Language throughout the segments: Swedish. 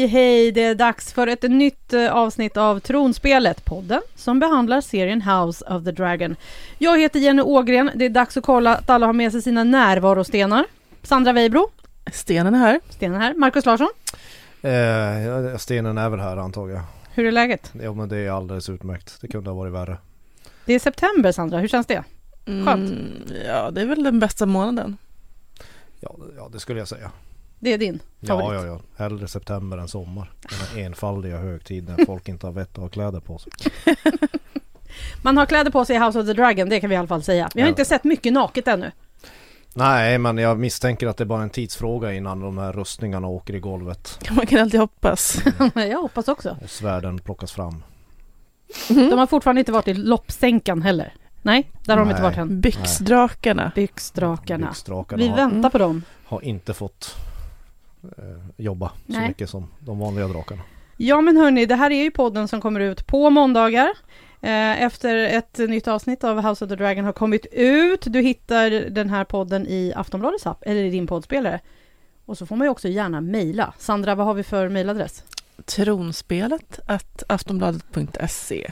Hej, hej! Det är dags för ett nytt eh, avsnitt av Tronspelet, podden som behandlar serien House of the Dragon. Jag heter Jenny Ågren. Det är dags att kolla att alla har med sig sina närvarostenar. Sandra Weibro, Stenen är här. stenen här. Markus Larsson, Eh, stenen är väl här antar jag. hur är läget? Ja men det är alldeles utmärkt. Det kunde ha varit värre. Det är september, Sandra. Hur känns det? Skönt. Mm, ja, det är väl den bästa månaden. Ja, ja det skulle jag säga. Det är din favorit. Ja, ja, ja. Hellre september än sommar. Den här enfaldiga högtid när folk inte har vett att ha kläder på sig. Man har kläder på sig i House of the Dragon, det kan vi i alla fall säga. Vi har Ja. inte sett mycket naket ännu. Nej, men jag misstänker att det är bara en tidsfråga innan de här rustningarna åker i golvet Man kan alltid hoppas. jag hoppas också. och svärden plockas fram. De har fortfarande inte varit i loppsänkan heller. Nej, där har de inte Nej. varit än. Byxdrakarna. Byxdrakarna. Byxdrakarna Vi har, väntar på dem. har inte fått eh, jobba så Nej. mycket som de vanliga drakarna. Ja men hörni, det här är ju podden som kommer ut på måndagar. Eh, Efter ett nytt avsnitt av House of the Dragon har kommit ut. Du hittar den här podden i Aftonbladets app eller i din poddspelare. Och så får man ju också gärna mejla. Sandra, vad har vi för mejladress? Tronspelet aftonbladet.se.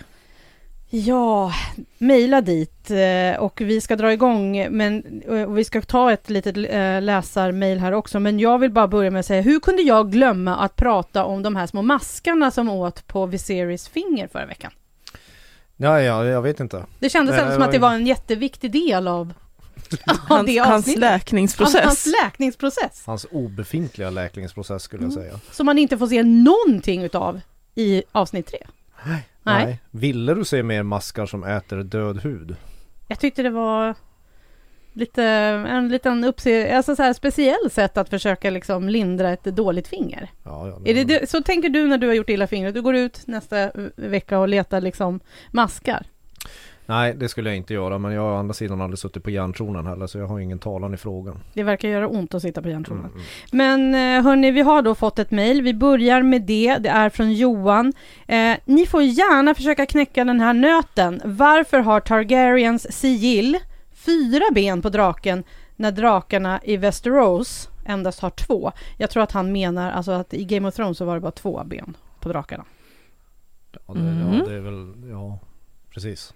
Ja, mejla dit eh, och vi ska dra igång men eh, och vi ska ta ett litet eh, läsarmail här också men jag vill bara börja med att säga hur kunde jag glömma att prata om de här små maskarna som åt på Viserys finger förra veckan? Ja, ja, jag vet inte. Det kändes Nej, ändå som att det var en jätteviktig del av, Hans, hans läkningsprocess. Hans läkningsprocess. Hans obefintliga läkningsprocess skulle jag säga. Som man inte får se någonting utav i avsnitt tre. Nej. Nej. Ville du se mer maskar som äter död hud? Jag tyckte det var lite, en liten uppse, alltså så här speciell sätt att försöka liksom lindra ett dåligt finger. Ja, ja, Är det, så tänker du när du har gjort illa fingret? Du går ut nästa vecka och letar liksom maskar. Nej, det skulle jag inte göra. Men jag har å andra sidan aldrig suttit på järntronen heller. Så jag har ingen talan i frågan. Det verkar göra ont att sitta på järntronen. Mm, mm. Men eh, hörni, vi har då fått ett mejl. Vi börjar med det. Det är från Johan. Eh, ni får gärna försöka knäcka den här nöten. Varför har Targaryens sigill fyra ben på draken när drakarna i Västerås endast har två? Jag tror att han menar alltså att i Game of Thrones så var det bara två ben på drakarna. Ja, det, Mm. ja, det är väl... Ja, precis.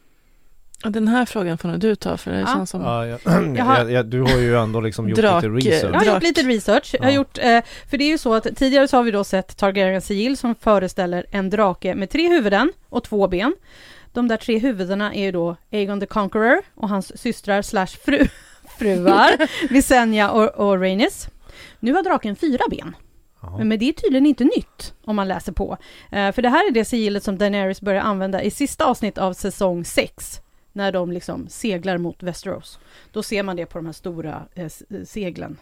Den här frågan får nog du ta för det Ja. känns som... Ja, jag, Jag har- jag, du har ju ändå liksom gjort Drak- lite research. Jag har gjort lite research. Jag har gjort, eh, för det är ju så att tidigare så har vi då sett Targaryens sigill som föreställer en drake med tre huvuden och två ben. De där tre huvudena är ju då Aegon the Conqueror och hans systrar slash fru, fruar Visenya och, och Rhaenys. Nu har draken fyra ben. Men det är tydligen inte nytt om man läser på. Eh, för det här är det sigillet som Daenerys börjar använda i sista avsnitt av säsong 6. När de liksom seglar mot Västerås. Då ser man det på de här stora eh, s- seglen.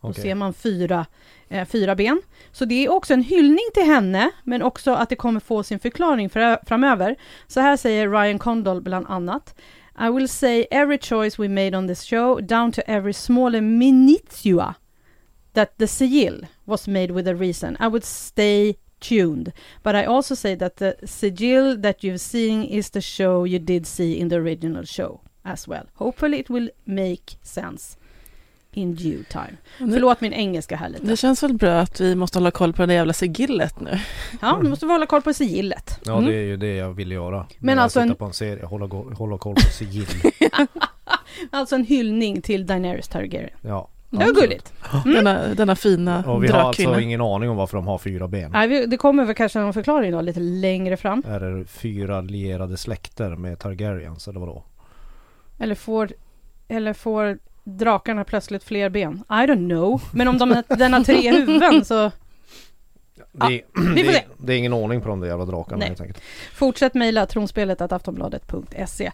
Då Okej. ser man fyra, eh, fyra ben. Så det är också en hyllning till henne, men också att det kommer få sin förklaring fra- framöver. Så här säger Ryan Condal bland annat. I will say every choice we made on this show, down to every small minutia, that the sigil was made with a reason. I would stay tuned. But I also say that the sigil that you've seen is the show you did see in the original show as well. Hopefully it will make sense in due time. Nu- Förlåt min engelska här lite. Det känns väl bra att vi måste hålla koll på det jävla sigillet nu. Ja, nu måste vi hålla koll på sigillet. Ja, Mm. det är ju det jag vill göra. Men När alltså jag en- tittar på en serie. Hålla, hålla koll på sigill. Alltså en hyllning till Daenerys Targaryen. ja. Det var gulligt. Mm. Denna, denna fina Och vi har alltså ingen aning om varför de har fyra ben. Nej, vi- det kommer väl kanske någon förklaring då lite längre fram. Är det fyra lierade släkter med Targaryens eller vadå? Eller får, eller får drakarna plötsligt fler ben? I don't know. Men om de, den har tre huvuden så Det, är- vi får det, se. det är ingen ordning på de där jävla drakarna Nej. helt enkelt. fortsätt mejla tronspelet att aftonbladet.se.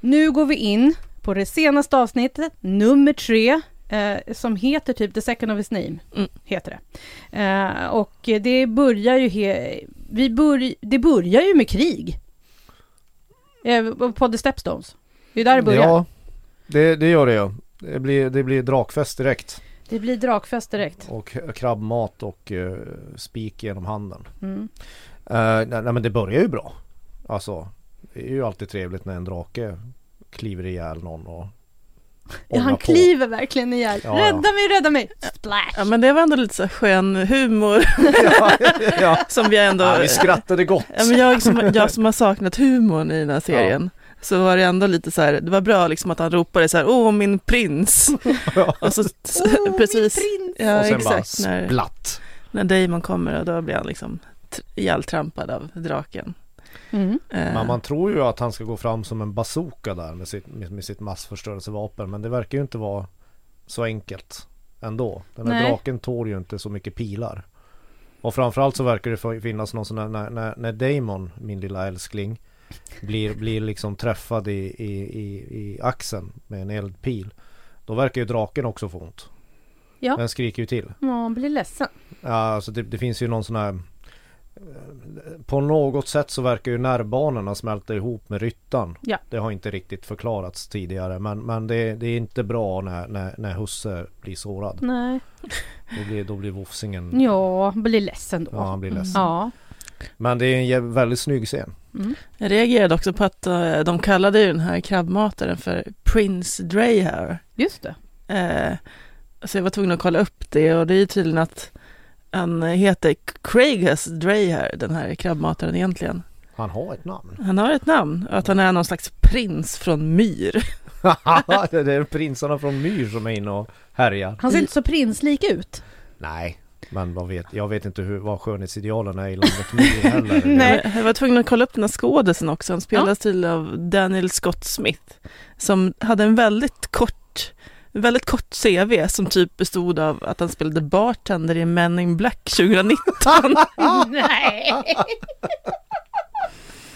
Nu går vi in på det senaste avsnittet, nummer tre, eh, som heter typ The Second of His Name. Mm. Heter det. Eh, och det börjar ju he- vi börj- det börjar ju med krig. Eh, på The Stepstones. Det är där det börjar. Ja, det, det gör det ja. det blir, det blir drakfest direkt. Det blir drakfest direkt. Och krabbmat och uh, spik genom handen. Mm. Uh, nej, nej men det börjar ju bra. Alltså det är ju alltid trevligt när en drake kliver ihjäl någon och Ja, han ångar på. kliver verkligen ihjäl. Ja, ja. Rädda mig, rädda mig! Splash! Ja men det var ändå lite så skön humor ja, ja. som jag ändå... ja, vi skrattade gott. Ja, men jag, som, jag som har saknat humorn i den här serien. Så var det ändå lite så här, det var bra liksom att han ropade så här, åh min prins. Ja. Och så Oh, precis, min prins! ja och sen exakt, bara när, splatt. när Damon kommer och då blir han liksom ihjältrampad av draken. Mm. Eh, Men man tror ju att han ska gå fram som en bazooka där med sitt, med, med sitt massförstörelsevapen. Men det verkar ju inte vara så enkelt ändå. Den här Nej. draken tål ju inte så mycket pilar. Och framförallt så verkar det finnas någon sån där, när, när, när Damon, min lilla älskling, blir, blir liksom träffad i, i, i, i axeln med en eldpil. Då verkar ju draken också få ont. Ja. Den skriker ju till. Ja, han blir ledsen. Ja, alltså det, det finns ju någon sån här På något sätt så verkar ju nervbanorna smälta ihop med ryttan. Ja. Det har inte riktigt förklarats tidigare men, men det, det är inte bra när, när, när husse blir sårad. Nej. Då blir, då blir vofsingen Ja, blir ledsen då. Ja, han blir ledsen. Ja. Men det är en väldigt snygg scen. Mm. Jag reagerade också på att eh, de kallade ju den här krabbmataren för Prince Dreyhair. Just det. Eh, så jag var tvungen att kolla upp det och det är ju tydligen att han heter Craigus Dreyhair, den här krabbmataren egentligen. Han har ett namn. Han har ett namn att han är någon slags prins från Myr. det är prinsarna från Myr som är inne och härjar. Han ser inte så prinslik ut. Nej, men vad vet, jag vet inte hur, vad skönhetsidealen är i landet Myr heller. Nej. Jag var tvungen att kolla upp den här skådisen också. Han spelas till av Daniel Scott Smith som hade en väldigt kort väldigt kort CV som typ bestod av att han spelade bartender i Men in Black 2019. Nej!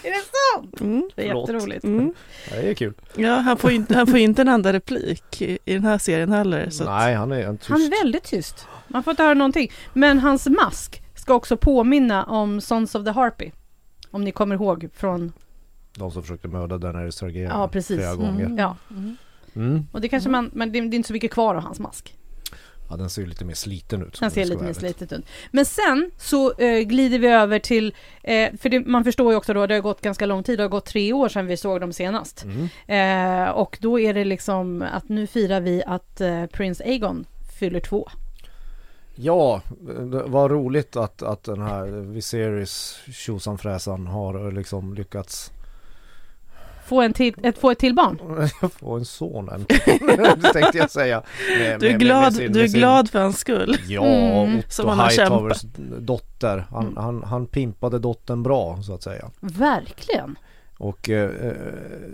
är det sant? Mm. Det är Förlåt. jätteroligt. Mm. Det är kul. Ja, han får ju inte, han får inte en enda replik i, i den här serien heller. Så att- Nej, han är en tyst. Han är väldigt tyst. Man får inte höra någonting. Men hans mask ska också påminna om Sons of the Harpy. Om ni kommer ihåg från... De som försökte mörda Daenerys Targaryen Ja, precis. flera gånger. Mm. Ja, Mm. Mm. och det kanske man... Men det, det är inte så mycket kvar av hans mask. Ja, den ser ju lite mer sliten ut. Om ser lite mer slitet ut. Men sen så eh, glider vi över till... Eh, för det, man förstår ju också då, det har gått ganska lång tid. Det har gått tre år sedan vi såg dem senast. Mm. Eh, och då är det liksom att nu firar vi att eh, Prince Aegon fyller två. Ja, det var roligt att, att den här Viserys tjosan fräsan har liksom lyckats Få, en till, ett, få ett till barn. få en son det tänkte jag säga. Med, Du är med- glad, med sin- du är sin- glad för hans skull. Ja, Mm. Otto Som han har Hightowers dotter. Han, Mm. han, han pimpade dottern bra så att säga. Verkligen. Och eh, eh,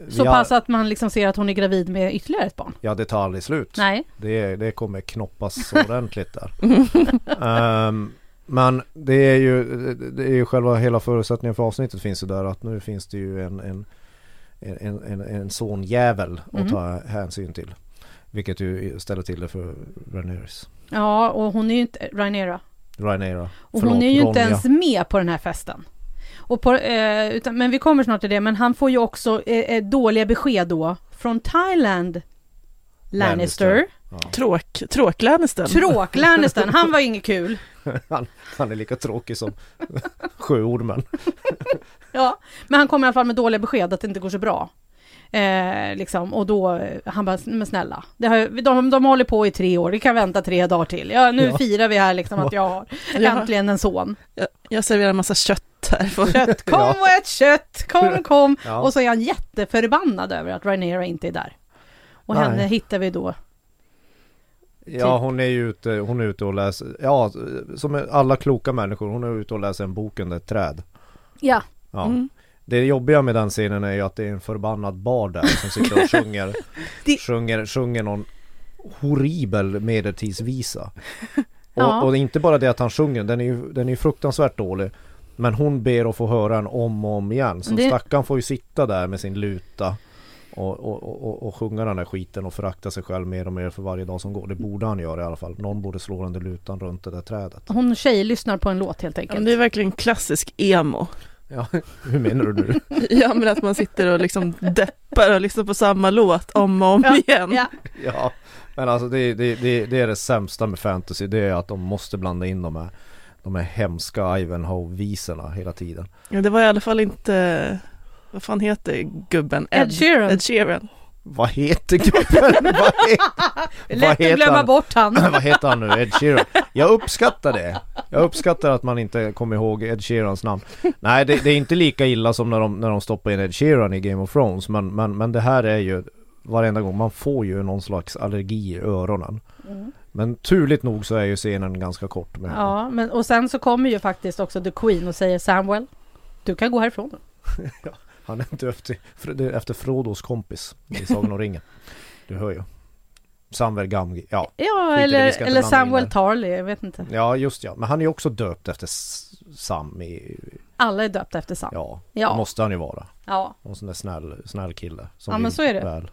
Så har- pass att man liksom ser att hon är gravid med ytterligare ett barn. Ja, det tar aldrig slut. Nej. Det, det kommer knoppas ordentligt där. Ehm, men det är ju det är ju själva hela förutsättningen för avsnittet finns ju där att nu finns det ju en en, en, en, en sonjävel att Mm. ta hänsyn till. Vilket ju ställer till det för Rhaenyra. Ja, och hon är ju inte, Rhaenyra. Rhaenyra. Och Förlåt, hon är ju inte Ronja. ens med på den här festen. Och på, eh, utan, men vi kommer snart till det, men han får ju också eh, eh, dåliga besked då från Thailand Lannister. Lannister. Ja. Tråk, tråklannisten. Tråk Lannister, han var inget kul. Han, han är lika tråkig som sjöormen. Ja, men han kommer i alla fall med dåliga besked att det inte går så bra. Eh, liksom, och då, han bara, men snälla, det har, de, de håller på i tre år, vi kan vänta tre dagar till. Ja, nu Ja. firar vi här liksom att jag har Ja. äntligen en son. Jag, jag serverar en massa kött här. För, Kött, kom Ja. och ät kött, kom, kom. Ja. Och så är han jätteförbannad över att Rhaenyra inte är där. Och Nej. henne hittar vi då. Ja hon är ju ute, hon är ute och läser, ja som alla kloka människor, hon är ute och läser en bok under ett träd. Ja, Ja. Mm. Det jobbiga med den scenen är ju att det är en förbannad bar där som sitter och sjunger, Det- sjunger, sjunger någon horribel medeltidsvisa. Ja. Och, och inte bara det att han sjunger, den är ju, den är ju fruktansvärt dålig. Men hon ber att få höra den om och om igen. Så Det- stackaren får ju sitta där med sin luta och, och, och, och, sjunga den här skiten och förakta sig själv mer och mer för varje dag som går. Det borde han göra i alla fall. Någon borde slå den där lutan runt det där trädet. hon tjej lyssnar på en låt helt Ja, enkelt. men det är verkligen klassisk emo. Ja, hur menar du nu? Ja, men att man sitter och liksom deppar och lyssnar på samma låt om och om Ja, igen. Ja, Ja, Men alltså det, det, det, det är det sämsta med fantasy. Det är att de måste blanda in de här, de här hemska Ivanhoe-visorna hela tiden. Ja, det var i alla fall inte, vad fan heter gubben? Ed Sheeran. Ed Sheeran. Vad heter gubben? vad, he, Lätt heter att glömma han? bort han. vad heter han nu? Ed Sheeran. Jag uppskattar det. Jag uppskattar att man inte kommer ihåg Ed Sheerans namn. Nej, det, det är inte lika illa som när de, när de stoppar in Ed Sheeran i Game of Thrones. Men, men, men det här är ju varenda gång. Man får ju någon slags allergi i öronen. Men turligt nog så är ju scenen ganska kort med henne. Ja, men och sen så kommer ju faktiskt också The Queen och säger Samuel, du kan gå härifrån nu. Han är det är efter Frodos kompis i Sagan om ringen. Du hör ju. Samver Gamgi. Ja, Ja, eller, inte eller Samuel. Tarly, jag vet inte. ja just ja. Men han är ju också döpt efter Sam i... Alla är döpta efter Sam. Ja, Ja. måste han ju vara. Ja, En sån där snäll, snäll kille. Som Ja, men så är det. Väl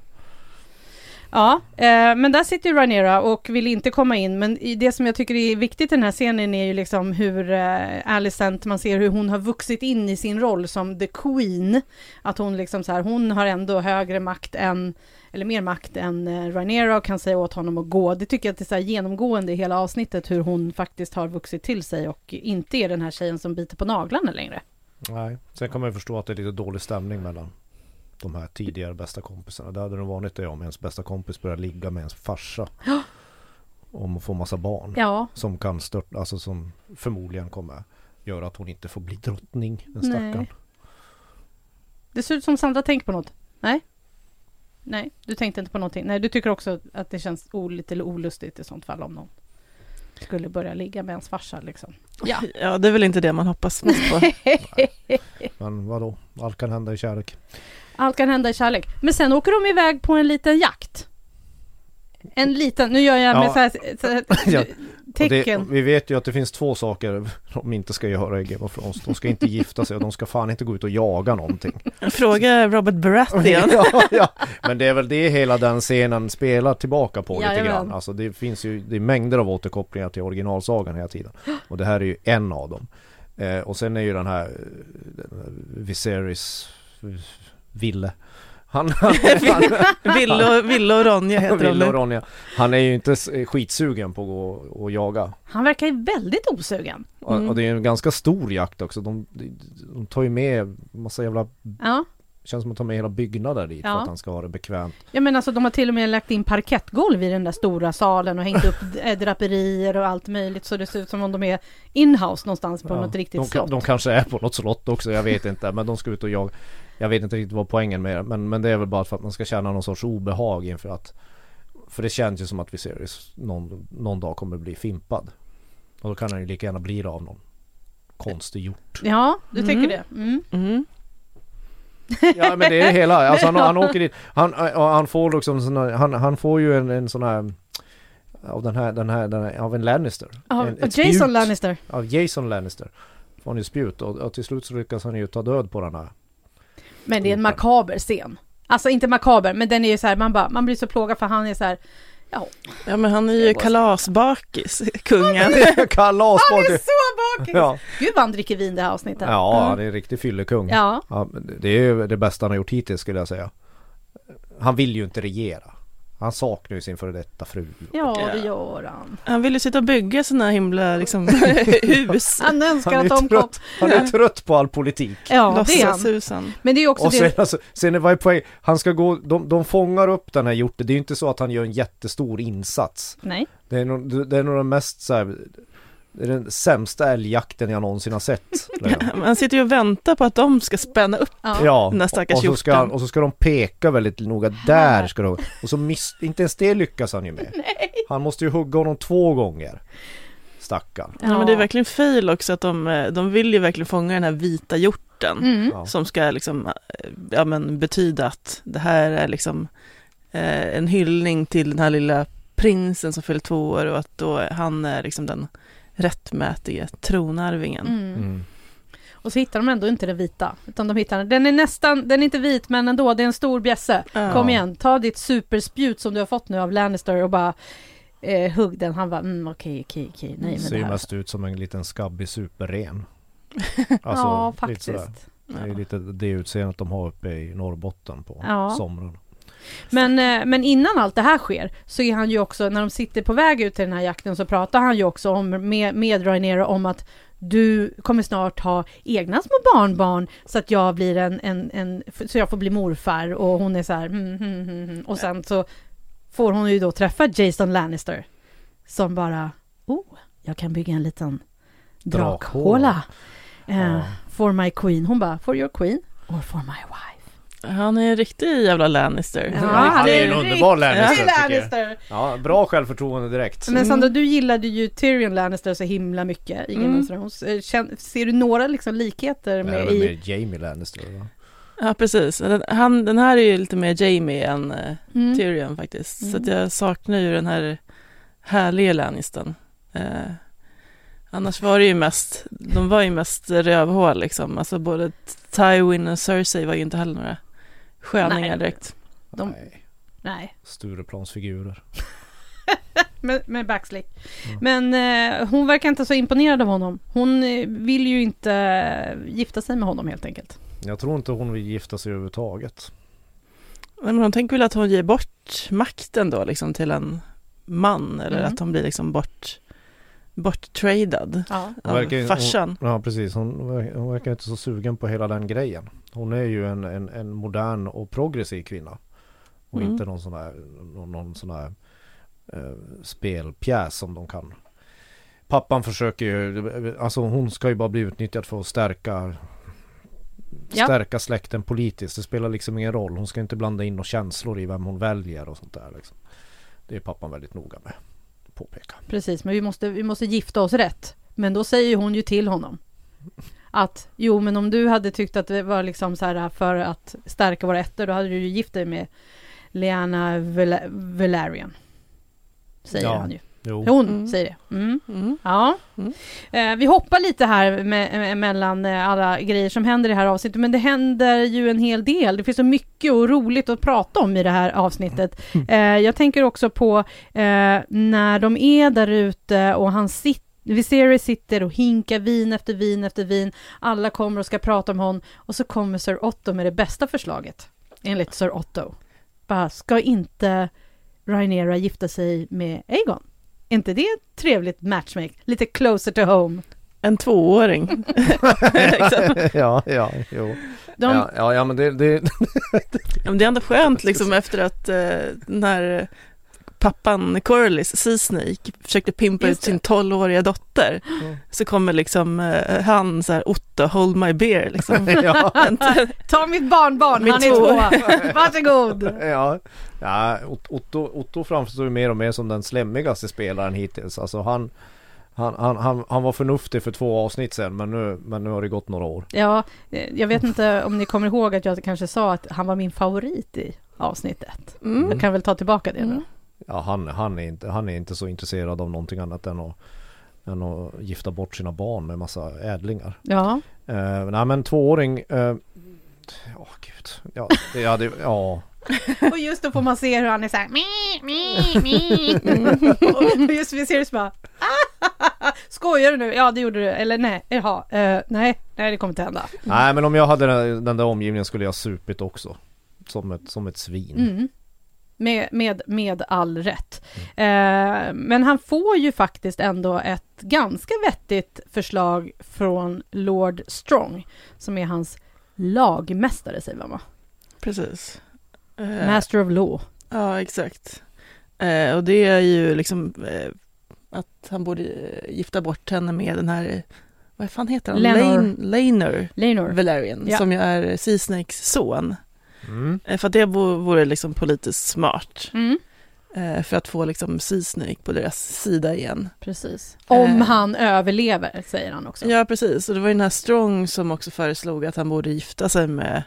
ja eh, men där sitter ju Rhaenyra och vill inte komma in. Men det som jag tycker är viktigt i den här scenen är ju liksom hur eh, Alicent, man ser hur hon har vuxit in i sin roll som the Queen. Att hon liksom så här, hon har ändå högre makt än eller mer makt än eh, Rhaenyra och kan säga åt honom att gå. Det tycker jag att det är så här genomgående i hela avsnittet hur hon faktiskt har vuxit till sig och inte är den här tjejen som biter på naglarna längre. Nej. Sen kan man ju förstå att det är lite dålig stämning mellan de här tidigare bästa kompisarna. Det hade nog vanligt det om ens bästa kompis börjar ligga med ens farsa. Om att få massa barn. Ja, Som kan störta, alltså som förmodligen kommer göra att hon inte får bli drottning. Den stackaren. Nej. det ser ut som Sandra tänker på något. Nej? Nej, du tänkte inte på någonting. Nej, du tycker också att det känns o- lite olustigt i sånt fall om någon skulle börja ligga med ens farsa liksom. Ja. Ja, det är väl inte det man hoppas mest på. Men vadå? Allt kan hända i kärlek. Allt kan hända i kärlek. Men sen åker de iväg på en liten jakt. En liten, nu gör jag med Ja. så här, så här Ja, Och det, tecken. vi vet ju att det finns två saker de inte ska göra i Game of Thrones. De ska inte gifta sig och de ska fan inte gå ut och jaga någonting. Fråga Robert Baratheon. ja, ja. Men det är väl det hela den scenen spelar tillbaka på lite Jajamän. grann. Alltså det finns ju det är mängder av återkopplingar till originalsagan hela tiden. Och det här är ju en av dem. Eh, och sen är ju den här, eh, den här Viserys Ville. Han, han, han, Ville och, Ville och Ronja heter Ville och. Ronja. Han är ju inte skitsugen på att gå och jaga. Han verkar ju väldigt osugen. Och, Mm. och det är en ganska stor jakt också. De, de, tar ju med massa jävla Ja. Känns som att de tar med hela byggnader dit för Ja. att han ska ha det bekvämt. Ja men alltså de har till och med lagt in parkettgolv i den där stora salen och hängt upp eh, draperier och allt möjligt så det ser ut som om de är inhouse någonstans på Ja, något riktigt de, slott. de kanske är på något slott också, jag vet inte. Men de ska ut och jaga. Jag vet inte riktigt vad poängen med det. Men, men det är väl bara för att man ska känna någon sorts obehag inför att För det känns ju som att Viserys någon, någon dag kommer bli fimpad. Och då kan han ju lika gärna bli det av någon konstig hjort. Ja, du Mm. tycker det? Mm. Mm. Ja men det är hela, alltså han, han åker dit. Han, och han får liksom sån här, han, han får ju en, en sån här av den här, den här, den här, av en Lannister. Ja, en, Jason spjut. Lannister. Av Jason Lannister. Får han ju spjut och, och till slut så lyckas han ju ta död på den här. Men det är en makaber scen. Alltså inte makaber, men den är ju så här, man bara, man blir så plågad för han är så här, Ja men han är ju kalasbakis, kungen. Kalas han är så bakis! Ja, Gud vad han dricker vin det här avsnittet. ja han är en riktig fyllekung. Ja, Ja, det är ju det bästa han har gjort hittills skulle jag säga. Han vill ju inte regera. Han saknar ju sin före detta fru. ja det gör han. Han vill ju sitta och bygga sådana himla liksom, hus. Han önskar Han är att de kom. trött, han är trött på all politik. Ja, det är han. Men det är också Och sen, det. alltså, sen vad är poäng? Han ska gå, de, de fångar upp den här hjorten. Det är ju inte så att han gör en jättestor insats. Nej. Det är nog, det är nog den mest så här, det är den sämsta älgjakten jag någonsin har sett. Men Han sitter ju och väntar på att de ska spänna upp. Ja. Ja, Den där stackars och, så ska, och så ska de peka väldigt noga, där ska de Och så miss, inte ens det lyckas han ju med. Han måste ju hugga honom två gånger. Stackarn. Ja. men det är verkligen fail också att de, eh, de vill ju verkligen fånga den här vita hjorten. Mm. Ja. Som ska liksom, eh, ja men betyda att det här är liksom eh, en hyllning till den här lilla prinsen som fyller två år och att då han är liksom den rättmätige tronarvingen. Mm. Mm. Och så hittar de ändå inte den vita. Utan de hittar den. är nästan, den är inte vit men ändå, det är en stor bjässe. Ja. Kom igen, ta ditt superspjut som du har fått nu av Lannister och bara eh, hugg den. Han bara, mm, okej, okej, okej, nej men Ser det här. mest ut som en liten skabbig superren. ja, lite sådär. faktiskt. Det är lite det utseendet de har uppe i Norrbotten på Ja. somrarna. Men, eh, men innan allt det här sker så är han ju också, när de sitter på väg ut till den här jakten så pratar han ju också om, med, med Rhaenyra om att du kommer snart ha egna små barnbarn så att jag blir en, en, en så jag får bli morfar och hon är så här mm, mm, mm, och sen så får hon ju då träffa Jason Lannister som bara oh, jag kan bygga en liten drakhåla eh, Ja. for my queen. Hon bara for your queen or for my wife. Han är en riktig jävla Lannister. Ja, han är det en är underbar riktigt Lannister. Lannister. Ja, bra självförtroende direkt. Men Sandra, du gillade ju Tyrion Lannister så himla mycket i Game Mm. of Thrones. Eh, Ser du några liksom likheter Det med är väl i... med Jamie Lannister va? Ja, precis. Den, han, den här är ju lite mer Jamie än uh, Mm. Tyrion faktiskt. Så Mm. att jag saknar ju den här härliga Lannistern. Eh, annars var det ju mest, de var ju mest rövhål liksom. Alltså både Tywin och Cersei var ju inte heller några sköningar Nej. direkt. De- Nej, Nej, Stureplansfigurer. med, med backslick. Mm. Men eh, hon verkar inte så imponerad av honom. Hon eh, vill ju inte eh, gifta sig med honom helt enkelt. Jag tror inte hon vill gifta sig överhuvudtaget. Men de tänker väl att hon ger bort makten då liksom till en man eller Mm. att hon blir liksom bort borttradad Ja. Hon av verkar farsan. Ja precis, hon, hon verkar inte så sugen på hela den grejen. Hon är ju en, en, en modern och progressiv kvinna. Och Mm. inte någon sån här, någon, någon sån här eh, spelpjäs som de kan. Pappan försöker ju, alltså hon ska ju bara bli utnyttjad för att stärka Ja. Stärka släkten politiskt. Det spelar liksom ingen roll. Hon ska inte blanda in några känslor i vem hon väljer och sånt där. Liksom. Det är pappan väldigt noga med. Påpeka. Precis, men vi måste, vi måste gifta oss rätt. Men då säger hon ju till honom att jo, men om du hade tyckt att det var liksom så här för att stärka våra ätter, då hade du ju gift dig med Lyanna Val- Valerian. Säger Ja. han ju. Jo. Hon Mm. säger det. Mm. Mm. Ja. Mm. Eh, vi hoppar lite här med, med, mellan eh, alla grejer som händer i det här avsnittet, men det händer ju en hel del. Det finns så mycket och roligt att prata om i det här avsnittet. Eh, jag tänker också på eh, när de är där ute och han sitter Viserys sitter och hinkar vin efter vin efter vin. Alla kommer och ska prata om honom och så kommer Sir Otto med det bästa förslaget. Enligt Sir Otto. Bara, ska inte Rhaenyra gifta sig med Aegon? Är inte det ett trevligt matchmake? Lite closer to home. En tvååring. Ja, ja, jo. De, Ja, ja, ja, men det, det, Ja, men det är ändå skönt liksom efter att eh, när pappan Corlys, Sea Snake, försökte pimpa ut sin det. 12-åriga dotter Mm. så kommer liksom eh, han så här Otto, hold my beer liksom. ja, ta mitt barnbarn, han är två. två. Varsågod. ja. ja Ot- Otto, Otto framstår mer och mer som den slemmigaste spelaren hittills. Alltså han, han, han, han, han var förnuftig för två avsnitt sedan men nu, men nu har det gått några år. Ja, eh, jag vet inte om ni kommer ihåg att jag kanske sa att han var min favorit i avsnittet. Mm. Jag kan väl ta tillbaka det nu. Mm. Ja, han, han, är inte, han är inte så intresserad av någonting annat än att, än att gifta bort sina barn med massa ädlingar. Ja, Eh, nej men tvååring, eh, ja gud, ja, det, ja, det, ja. och just då får man se hur han är så här mi, mi, mi. Och just vi ser det så bara "Ah, Skojar du nu? Ja det gjorde du, eller nej, jaha, eh, nej, nej det kommer inte hända. Nej men om jag hade den, den där omgivningen skulle jag supit också. Som ett, som ett svin. Mm. Med, med, med all rätt. Eh, men han får ju faktiskt ändå ett ganska vettigt förslag från Lord Strong, som är hans lagmästare, säger man va? Precis. Eh, Master of Law. Ja, exakt. Eh, och det är ju liksom eh, att han borde gifta bort henne med den här, vad fan heter han? Lenor. Lane. Valerian, Ja. som ju är Sea Snakes son. Mm. Eh, för att det vo- vore liksom politiskt smart. Mm, Eh, för att få liksom Sea Snake på deras sida igen. precis. Om Eh. han överlever, säger han också. Ja, precis. Och det var ju den här Strong som också föreslog att han borde gifta sig med.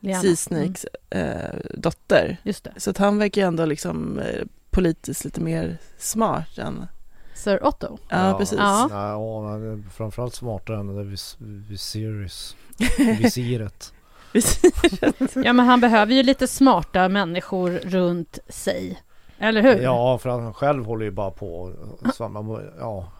Sea Mm, eh, dotter. just det. Så att han verkar ju ändå liksom eh, politiskt lite mer smart än... Sir Otto. Ja, precis. Ja. Ja, ja är framförallt smartare än det där vis, Viserys. Visiret. Ja, men han behöver ju lite smarta människor runt sig. Eller hur? Ja, för han själv håller ju bara på. Så man, ja,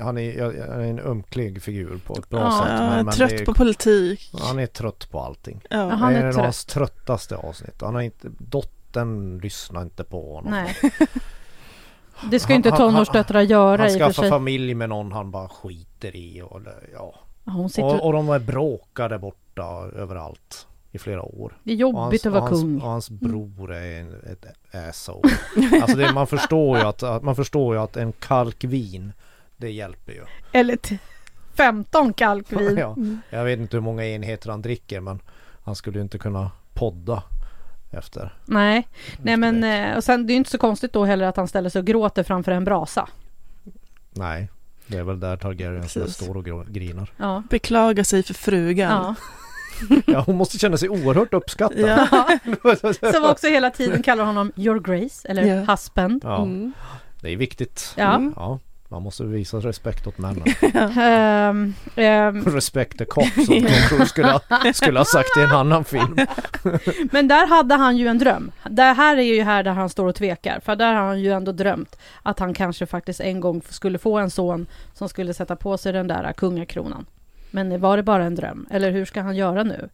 han är, han är en ömklig figur på ett bra Ja. sätt. Men, men trött det är, på politik. Han är trött på allting. Ja. Jaha. Han det är är trött. hans tröttaste avsnitt. Han har inte, dot, dottern lyssnar inte på honom. Nej. Det ska ju inte Han- han- tonårsdöttrar göra Han i och för skaffar sig. familj med någon han bara skiter i och ja. Hon sitter... Och, och de är bråkade borta överallt i flera år. Det är jobbigt att vara hans, kung. Och hans bror är en, ett asshole. Alltså det, man förstår ju att, att man förstår ju att en kalk vin det hjälper ju. Eller t- 15 kalkvin. Ja, jag vet inte hur många enheter han dricker men han skulle ju inte kunna podda efter. Nej, nej men det. eh, och sen det är ju inte så konstigt då heller att han ställer sig och gråter framför en brasa. Nej, det är väl där Targaryens Precis. står och grinar. Ja. Beklaga sig för frugan. ja. Ja, hon måste känna sig oerhört uppskattad. Ja. Som också hela tiden kallar honom your grace eller Ja. husband. Ja, Mm. det är viktigt. Ja. Mm. Ja, man måste visa respekt åt männen. Ehm, ehm, Respect the cock som Cruise skulle ha, skulle ha sagt i en annan film. men där hade han ju en dröm. Det här är ju här där han står och tvekar. För där har han ju ändå drömt att han kanske faktiskt en gång skulle få en son som skulle sätta på sig den där kungakronan. Men var det bara en dröm? Eller hur ska han göra nu?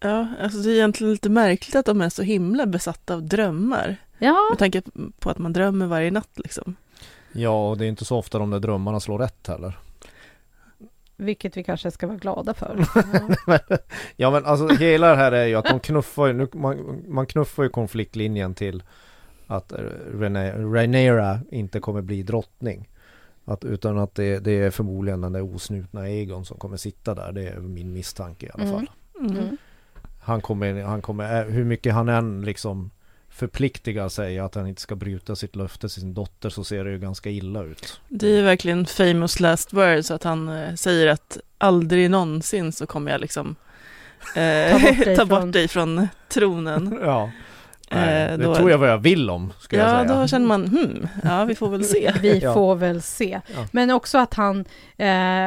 Ja, alltså det är egentligen lite märkligt att de är så himla besatta av drömmar. Ja, Med tanke på att man drömmer varje natt liksom. Ja, och det är inte så ofta de där drömmarna slår rätt heller. vilket vi kanske ska vara glada för. Ja men alltså hela det här är ju att de knuffar ju, nu, man, man knuffar ju konfliktlinjen till att eh, Rene, Rhaenyra inte kommer bli drottning. Att, utan att det, det är förmodligen den där osnutna Egon som kommer sitta där. Det är min misstanke i alla Mm. fall. Mm. Mm. Han kommer, han kommer, eh, hur mycket han än liksom förpliktigar sig att han inte ska bryta sitt löfte till sin dotter så ser det ju ganska illa ut. Det är verkligen famous last words att han eh, säger att aldrig någonsin så kommer jag liksom eh, Ta bort dig ta bort från- dig från tronen. Ja. Nej, Eh, det då- tror jag vad jag vill om, ska jag Ja, säga. då känner man, hmm, ja vi får väl se. Vi Ja. får väl se. Ja. Men också att han, eh,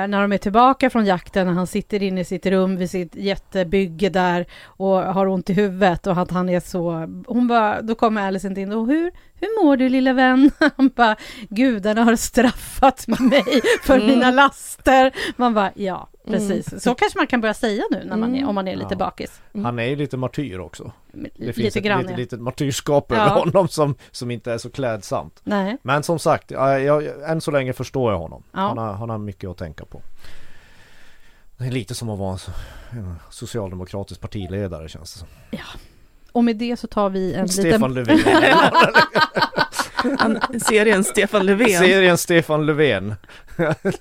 när de är tillbaka från jakten, när han sitter inne i sitt rum vid sitt jättebygge där och har ont i huvudet och att han är så... Hon bara, då kommer Alicent in och hur, hur mår du lilla vän? Han bara, gudarna har straffat mig för Mm. mina laster. Man bara, ja. Precis. Så kanske man kan börja säga nu när man är, Mm. om man är lite Ja. bakis. Han är ju lite martyr också. Det lite finns ett grann, litet, ja. litet martyrskap över Ja. honom som, som inte är så klädsamt. Nej. Men som sagt, jag, jag, än så länge förstår jag honom. Ja. Han, har, han har mycket att tänka på. Det är lite som att vara en, so- en socialdemokratisk partiledare känns det som. Och med det så tar vi en Stefan liten... Löfven. Han, serien Stefan Löfven. Serien Stefan Löfven.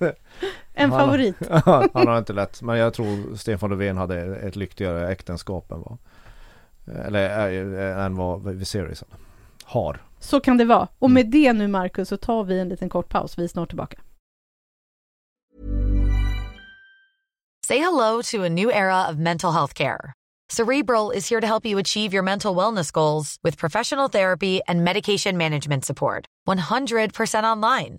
En Han- favorit. han har inte lätt. Men jag tror Stefan Löfven hade ett lyckligare äktenskap än vad eller äh, än vad Viserys har. Så kan det vara. Och Mm. med det nu Marcus så tar vi en liten kort paus. Vi är snart tillbaka. Say hello to a new era of mental health care. Cerebral is here to help you achieve your mental wellness goals with professional therapy and medication management support. 100% online.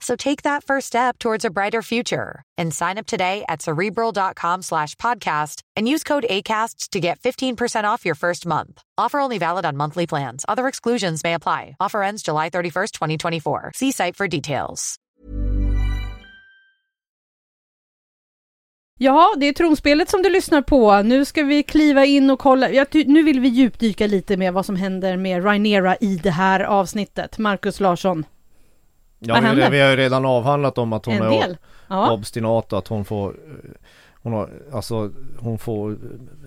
So take that first step towards a brighter future and sign up today at cerebral.com slash podcast and use code ACAST to get 15% off your first month. Offer only valid on monthly plans. Other exclusions may apply. Offer ends July 31st, 2024. See site for details. Ja, det är tronspelet som du lyssnar på. Nu ska vi kliva in och kolla. Ja, nu vill vi djupdyka lite med vad som händer med Rhaenyra i det här avsnittet. Marcus Larsson, Ja, Vad vi, händer? vi har ju redan avhandlat om att hon en är del. Ja, obstinat och att hon får hon, har, alltså, hon får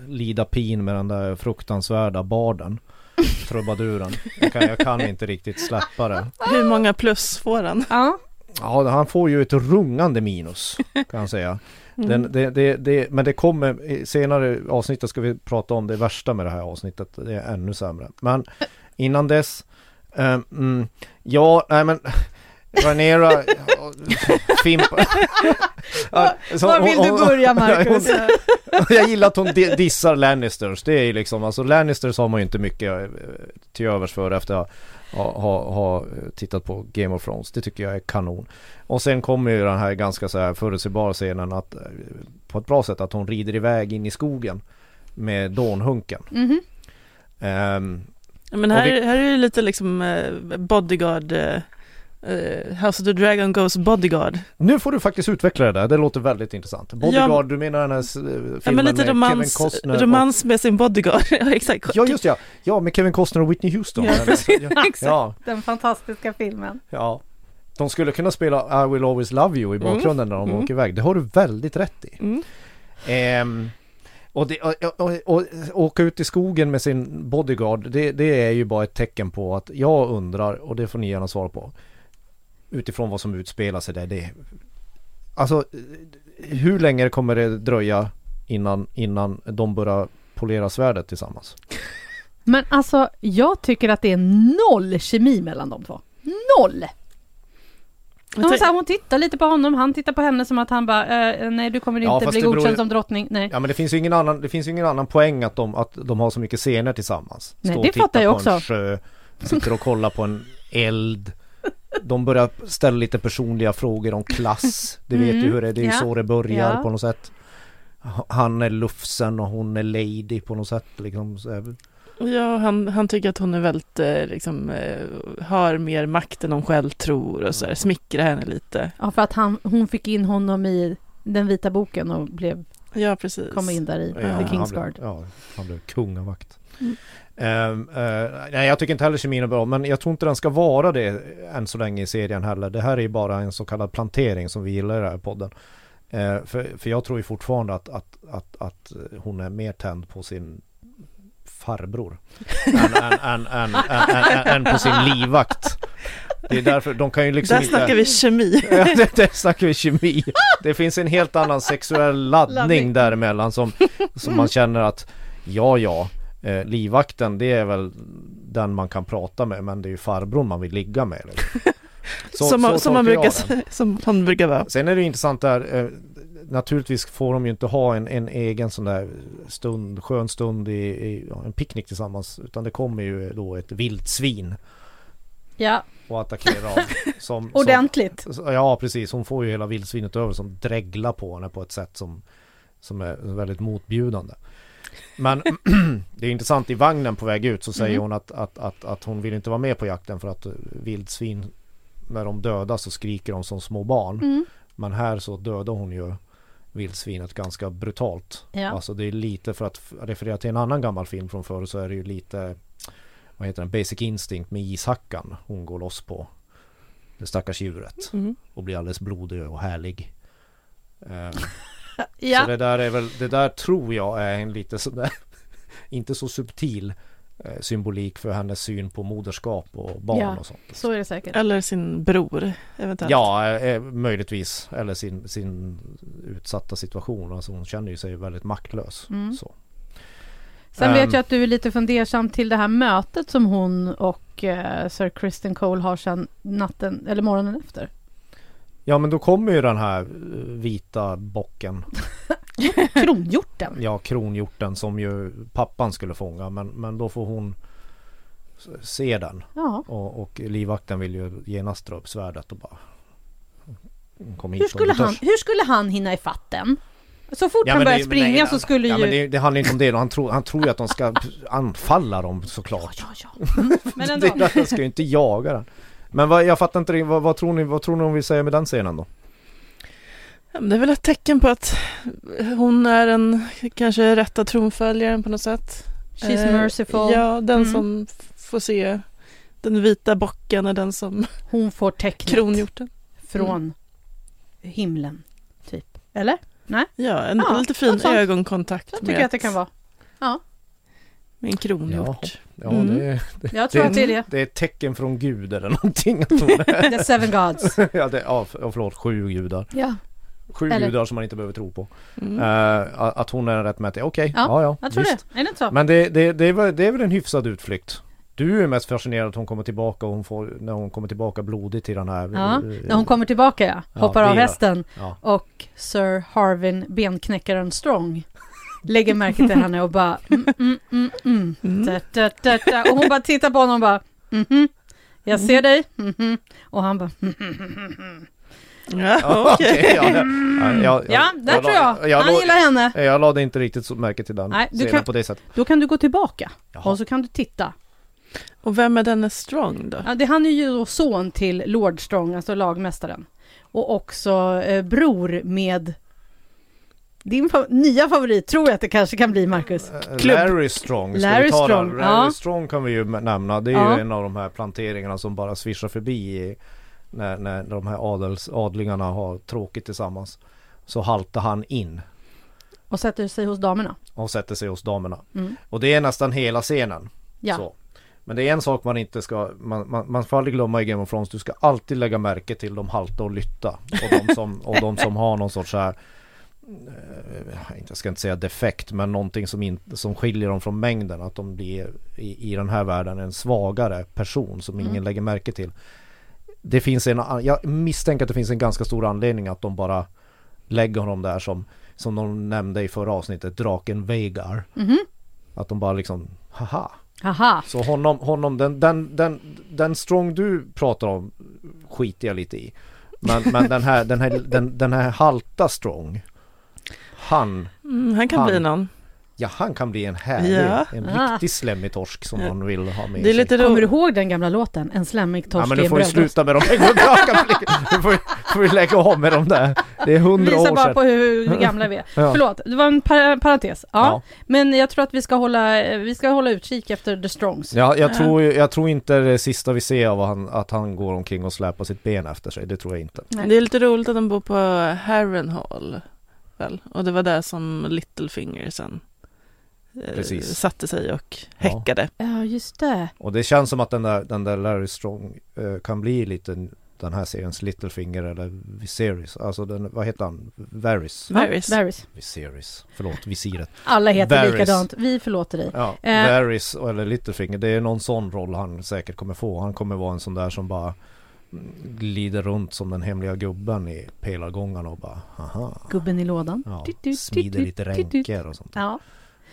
lida pin med den där fruktansvärda barden. Trubaduren. Jag kan, jag kan inte riktigt släppa det. Hur många plus får han? ja. Ja, han får ju ett rungande minus kan jag säga. Mm. Den, det, det, det, men det kommer, senare avsnittet ska vi prata om det värsta med det här avsnittet. Det är ännu sämre. Men innan dess, mm, ja, nej men Rhaenyra ja, fimpa. Ja, så Var hon- vill du hon- börja Marcus? Jag gillar att hon di- dissar Lannisters. Det är ju liksom, alltså Lannisters har man ju inte mycket eh, till övers för efter att ha, ha, ha tittat på Game of Thrones. Det tycker jag är kanon. Och sen kommer ju den här ganska så här förutsägbara scenen att eh, på ett bra sätt att hon rider iväg in i skogen med dånhunken. Mhm. Ehm, Ja, Men här, vi- här är det lite liksom eh, bodyguard, eh, eh, House of the Dragon Goes bodyguard. nu får du faktiskt utveckla det där, det låter väldigt intressant. Bodyguard, du menar den här filmen Ja men lite med Kevin romans, Costner och- romans med sin bodyguard. ja exakt. Ja just ja, ja med Kevin Costner och Whitney Houston. Ja, precis. ja, Exakt. ja, Den fantastiska filmen. ja. De skulle kunna spela I will always love you i bakgrunden när de mm. åker iväg. Det har du väldigt rätt i. Mm. Och, det, och, och, och, och åka ut i skogen med sin bodyguard, det, det är ju bara ett tecken på att jag undrar, och det får ni gärna svara på, utifrån vad som utspelar sig där. Det, alltså, hur länge kommer det dröja innan, innan de börjar polera svärdet tillsammans? Men alltså, jag tycker att det är noll kemi mellan de två. Noll! Hon, så här, hon tittar lite på honom, han tittar på henne som att han bara, eh, nej du kommer Ja, inte bli beror godkänd ju- som drottning. Nej. Ja men det finns ju ingen annan, det finns ju ingen annan poäng att de, att de har så mycket scener tillsammans. Nej, Stå det fattar jag också. sjö, sitter och kollar på en eld. De börjar ställa lite personliga frågor om klass. Det vet Mm, du hur det är, det är ju ja, så det börjar ja. på något sätt. Han är lufsen och hon är lady på något sätt liksom. Ja, han, han tycker att hon är väldigt, eh, liksom, eh, har mer makt än hon själv tror och så här, smickrar henne lite. Ja, för att han, hon fick in honom i den vita boken och blev, Ja, precis. kom in där i Ja, The han King's blev-. Ja, han blev kungavakt. Mm. Ehm, eh, nej, jag tycker inte heller kemin är bra, men jag tror inte den ska vara det än så länge i serien heller. Det här är ju bara en så kallad plantering som vi gillar i den här podden. Eh, för, för jag tror ju fortfarande att, att, att, att hon är mer tänd på sin farbror än, på sin livvakt. Det är därför, de kan ju liksom Där inte... snackar vi kemi. Ja, det, det snackar vi kemi. Det finns en helt annan sexuell laddning, Laddning. däremellan som, som man känner att ja, ja, eh, livvakten det är väl den man kan prata med men det är ju farbrorn man vill ligga med. Liksom. Så- som, man- så som, man brukar, som han brukar vara. Sen är det ju intressant där, eh, naturligtvis får de ju inte ha en, en egen sån där stund, skön stund i, i ja, en picknick tillsammans utan det kommer ju då ett vildsvin Ja, och attackerar av. Som, som, ordentligt. Ja precis, hon får ju hela vildsvinet över som dreglar på henne på ett sätt som, som är väldigt motbjudande. Men det är intressant i vagnen på väg ut så säger Mhm. hon att, att, att, att hon vill inte vara med på jakten för att vildsvin när de dödas så skriker de som små barn. Mm. Men här så dödar hon ju vildsvinet ganska brutalt. Ja. Alltså det är lite för att referera till en annan gammal film från förr så är det ju lite vad heter den? Basic Instinct med ishackan. Hon går loss på det stackars djuret Mm. och blir alldeles blodig och härlig. Eh, Så Ja, det där är väl, det där tror jag är en lite sådär inte så subtil eh, symbolik för hennes syn på moderskap och barn Ja. och sånt. så är det säkert. Eller sin bror, eventuellt. Ja, eh, möjligtvis. Eller sin, sin utsatta situation. Alltså hon känner ju sig väldigt maktlös. Mm. Så. Sen vet Ehm. jag att du är lite fundersam till det här mötet som hon och eh, Sir Kristen Cole har sedan natten, eller morgonen efter. Ja men då kommer ju den här eh, vita bocken. Kronhjorten. Ja kronhjorten som ju pappan skulle fånga. Men, men då får hon se den. Ja. Och, och livvakten vill ju genast dra upp svärdet och bara Kom hit Hur skulle, han, hur skulle han hinna ifatt den? Så fort Ja, han börjar springa nej, så skulle ja, ju... men det, det handlar inte om det. Han tror, han tror ju att de ska anfalla dem såklart. Ja, ja, ja. Mm, Men ändå. Det, de ska ju inte jaga den. Men vad, jag fattar inte det. vad, vad, tror ni, vad tror ni hon vill säga med den scenen då? Ja, Det är väl ett tecken på att hon är en kanske rätta tronföljaren på något sätt. She's Eh, merciful. Ja, den Mm. som får se den vita bocken är den som Hon får tecknet kronhjorten. från himlen, typ. Eller? Ja, en Ja, lite fin ögonkontakt Så tycker jag att det kan vara. Med en kronhjort. Ja, Mm. det, Jag tror Det- att det är det. det är ett tecken från Gud eller någonting. The seven gods. ja, det, ja, för- ja, förlåt, sju gudar. Ja, Sju Eller- gudar som man inte behöver tro på. Mm. Eh, att hon är en rättmätig, okej, Ja, ja, ja, jag tror visst. det. Är det så? Men det, det, det, är väl, det är väl en hyfsad utflykt. Du är mest fascinerad att hon kommer tillbaka och hon får, när hon kommer tillbaka blodig till den här... Ja, eh, när hon kommer tillbaka ja, Ja, hoppar av det är- hästen Ja. och Sir Harvin benknäckaren Strong lägger märke till henne och bara mm, mm, mm, mm. Mm. Da, da, da, da. Och hon bara tittar på honom och bara mhm, jag ser dig, mhm. Och han bara mhm, mhm, mhm. Ja, okej. Ja, ja, ja, Ja, där tror jag. jag, Han la- gillar henne. jag lade inte riktigt så märke till den Nej, du kan- på det sättet. Då kan du gå tillbaka Jaha. och så kan du titta. Och vem är denne Strong då? Ja, det, han är ju då son till Lord Strong, alltså lagmästaren. Och också eh, bror med din fa- nya favorit, tror jag att det kanske kan bli, Marcus. Eh, Klubb. Larry Strong, ska Larry vi ta Strong, den? Larry ja. Strong kan vi ju nämna. Det är Ja. ju en av de här planteringarna som bara svischar förbi i, när, när de här adels, adlingarna har tråkigt tillsammans. Så haltar han in Och sätter sig hos damerna. och sätter sig hos damerna. Mm. Och det är nästan hela scenen. Ja. Så. Men det är en sak man inte ska, man, man, man får aldrig glömma i Game of Thrones, du ska alltid lägga märke till de halta och lytta. Och de som, och de som har någon sorts så här jag ska inte säga defekt, men någonting som, in, som skiljer dem från mängden. Att de blir i, i den här världen en svagare person som ingen Mm. lägger märke till. Det finns en, jag misstänker att det finns en ganska stor anledning att de bara lägger honom där som, som de nämnde i förra avsnittet, draken Veigar. Mhm. Att de bara liksom, haha. Haha. Så honom, honom den, den, den, den strong du pratar om skiter jag lite i. Men, men den, här, den, här, den, den här halta strong. Han, Mm, han kan Han. bli någon. ja han kan bli en härlig, Ja. en Ah. riktig slemmig torsk som Ja. man vill ha med Det är sig. lite Kommer du ihåg den gamla låten? En slemmig Ja torsk men i du får ju sluta med de Du får, får vi lägga om med de där. Det är hundra år bara sedan. på hur gamla vi är. Ja. Förlåt, det var en par parentes. Ja, Ja. Men jag tror att vi ska hålla, vi ska hålla utkik efter The Strongs. Ja, jag, Ja. tror, ju- jag tror inte det sista vi ser av han, att han går omkring och släpar sitt ben efter sig. Det tror jag inte. Nej. Det är lite roligt att de bor på Harrenhal. Väl? Och det var där som Littlefinger sen eh, Precis. satte sig och Ja. häckade. Ja, just det. Och det känns som att den där, den där Larry Strong eh, kan bli lite den här seriens Littlefinger eller Viserys. Alltså den, vad heter han? Varys. Varys. Ja, Varys. Viserys. Förlåt, visiret. Alla heter Varys. likadant. Vi förlåter dig. Ja, Eh. Varys eller Littlefinger. Det är någon sån roll han säkert kommer få. Han kommer vara en sån där som bara glider runt som den hemliga gubben i pelargångarna och bara haha. Gubben i lådan. Ja, Tut, tut, smider tut, lite ränker och sånt. Ja.